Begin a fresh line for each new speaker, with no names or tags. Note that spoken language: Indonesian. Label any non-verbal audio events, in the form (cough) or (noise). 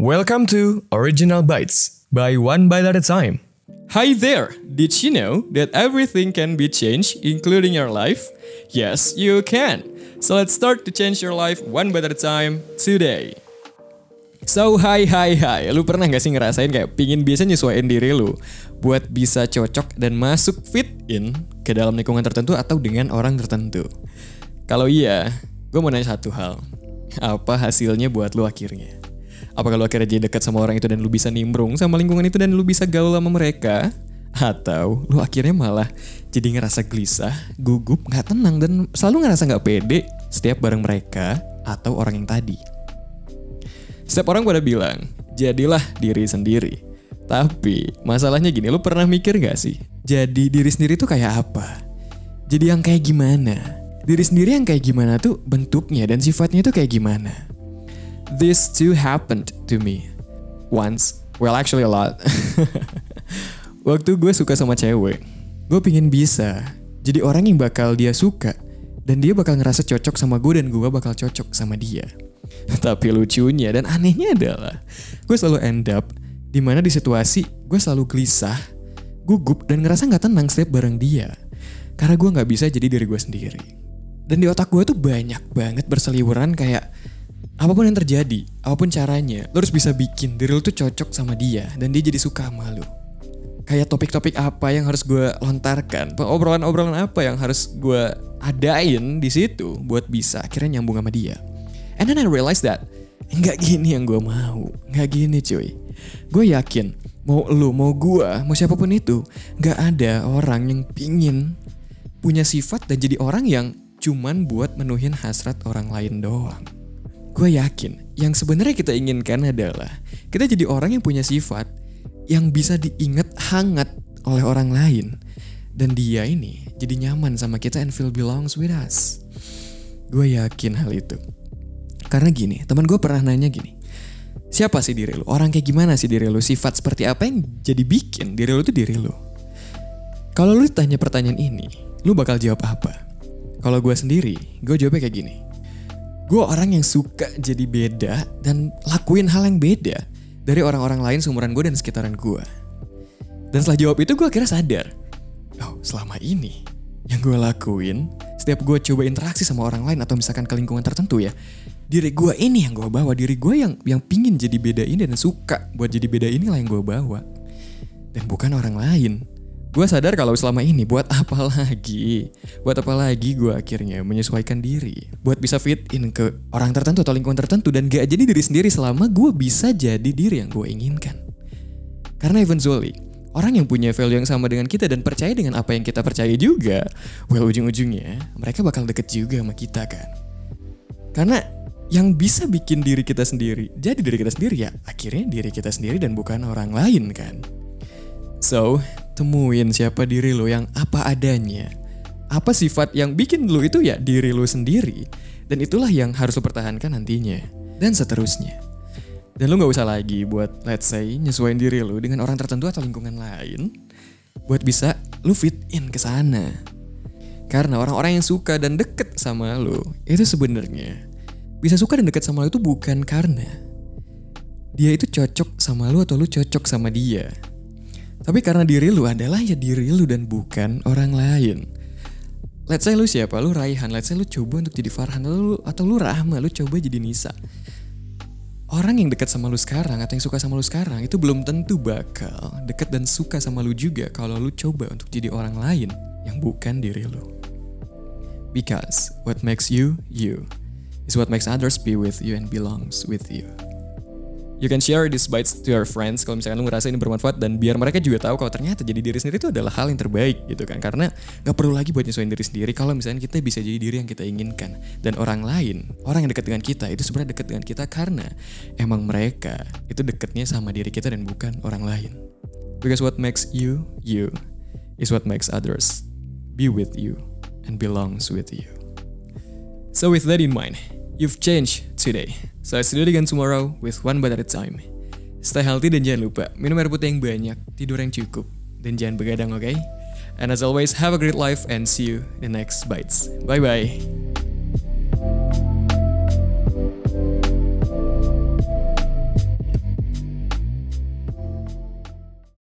Welcome to Original Bites by One Bite at a Time.
Hi there! Did you know that everything can be changed, including your life? Yes, you can! So let's start to change your life one bite at a time today. So, hai hai hai, lu pernah gak sih ngerasain kayak pingin biasa nyesuaiin diri lu buat bisa cocok dan masuk fit in ke dalam lingkungan tertentu atau dengan orang tertentu? Kalau iya, gue mau nanya satu hal. Apa hasilnya buat lu akhirnya? Apakah lu akhirnya jadi dekat sama orang itu dan lu bisa nimbrung sama lingkungan itu dan lu bisa gaul sama mereka? Atau lu akhirnya malah jadi ngerasa gelisah, gugup, gak tenang dan selalu ngerasa gak pede setiap bareng mereka atau orang yang tadi? Setiap orang pada bilang, jadilah diri sendiri. Tapi masalahnya gini, lu pernah mikir gak sih? Jadi diri sendiri tuh kayak apa? Jadi yang kayak gimana? Diri sendiri yang kayak gimana tuh bentuknya dan sifatnya tuh kayak gimana? This too happened to me. Once. Well actually a lot. (laughs) Waktu gue suka sama cewek, gue pingin bisa jadi orang yang bakal dia suka dan dia bakal ngerasa cocok sama gue dan gue bakal cocok sama dia. (laughs) Tapi lucunya dan anehnya adalah gue selalu end up di mana di situasi gue selalu gelisah, gugup dan ngerasa nggak tenang setiap bareng dia. Karena gue nggak bisa jadi diri gue sendiri. Dan di otak gue tuh banyak banget berseliweran kayak apa pun yang terjadi, apa pun caranya, lo harus bisa bikin diri lo tuh cocok sama dia dan dia jadi suka sama lo. Kayak topik-topik apa yang harus gue lontarkan, obrolan-obrolan apa yang harus gue adain di situ buat bisa akhirnya nyambung sama dia. And then I realized that nggak gini yang gue mau, nggak gini cuy. Gue yakin mau lu, mau gue, mau siapa pun itu, nggak ada orang yang pingin punya sifat dan jadi orang yang cuman buat menuhin hasrat orang lain doang. Gue yakin yang sebenarnya kita inginkan adalah kita jadi orang yang punya sifat yang bisa diingat hangat oleh orang lain dan dia ini jadi nyaman sama kita and feel belongs with us. Gue yakin hal itu. Karena gini, teman gue pernah nanya gini. Siapa sih diri lu? Orang kayak gimana sih diri lu? Sifat seperti apa yang jadi bikin diri lu tuh diri lu? Kalau lu tanya pertanyaan ini, lu bakal jawab apa? Kalau gue sendiri, gue jawabnya kayak gini. Gue orang yang suka jadi beda dan lakuin hal yang beda dari orang-orang lain seumuran gue dan sekitaran gue. Dan setelah jawab itu gue akhirnya sadar. Oh, selama ini yang gue lakuin, setiap gue coba interaksi sama orang lain atau misalkan ke lingkungan tertentu ya, diri gue ini yang gue bawa, diri gue yang yang pingin jadi beda ini dan suka buat jadi beda inilah yang gue bawa. Dan bukan orang lain. Gue sadar kalau selama ini buat apa lagi? Buat apa lagi gue akhirnya menyesuaikan diri buat bisa fit in ke orang tertentu atau lingkungan tertentu dan gak jadi diri sendiri selama gue bisa jadi diri yang gue inginkan. Karena eventually, orang yang punya value yang sama dengan kita dan percaya dengan apa yang kita percaya juga, well ujung-ujungnya mereka bakal deket juga sama kita kan. Karena yang bisa bikin diri kita sendiri jadi diri kita sendiri ya akhirnya diri kita sendiri dan bukan orang lain kan. So, temuin siapa diri lo yang apa adanya. Apa sifat yang bikin lo itu ya diri lo sendiri. Dan itulah yang harus lo pertahankan nantinya. Dan seterusnya. Dan lo gak usah lagi buat let's say nyesuaiin diri lo dengan orang tertentu atau lingkungan lain. Buat bisa lo fit in ke sana. Karena orang-orang yang suka dan deket sama lo itu sebenarnya bisa suka dan deket sama lo itu bukan karena dia itu cocok sama lo atau lo cocok sama dia. Tapi karena diri lu adalah ya diri lu dan bukan orang lain. Let's say lu siapa? Lu Raihan. Let's say lu coba untuk jadi Farhan atau lu, atau lu Rahma, lu coba jadi Nisa. Orang yang dekat sama lu sekarang atau yang suka sama lu sekarang itu belum tentu bakal dekat dan suka sama lu juga kalau lu coba untuk jadi orang lain yang bukan diri lu. Because what makes you you is what makes others be with you and belongs with you. You can share these bites to your friends kalau misalkan lu ngerasa ini bermanfaat dan biar mereka juga tahu kalau ternyata jadi diri sendiri itu adalah hal yang terbaik gitu kan. Karena nggak perlu lagi buat nyesuaiin diri sendiri kalau misalnya kita bisa jadi diri yang kita inginkan dan orang lain, orang yang dekat dengan kita itu sebenarnya dekat dengan kita karena emang mereka itu dekatnya sama diri kita dan bukan orang lain. Because what makes you you is what makes others be with you and belongs with you. So with that in mind, you've changed today. So let's do it again tomorrow with one bite at a time. Stay healthy dan jangan lupa minum air putih yang banyak, tidur yang cukup, dan jangan begadang, oke? Okay? And as always, have a great life and see you in the next bites. Bye bye.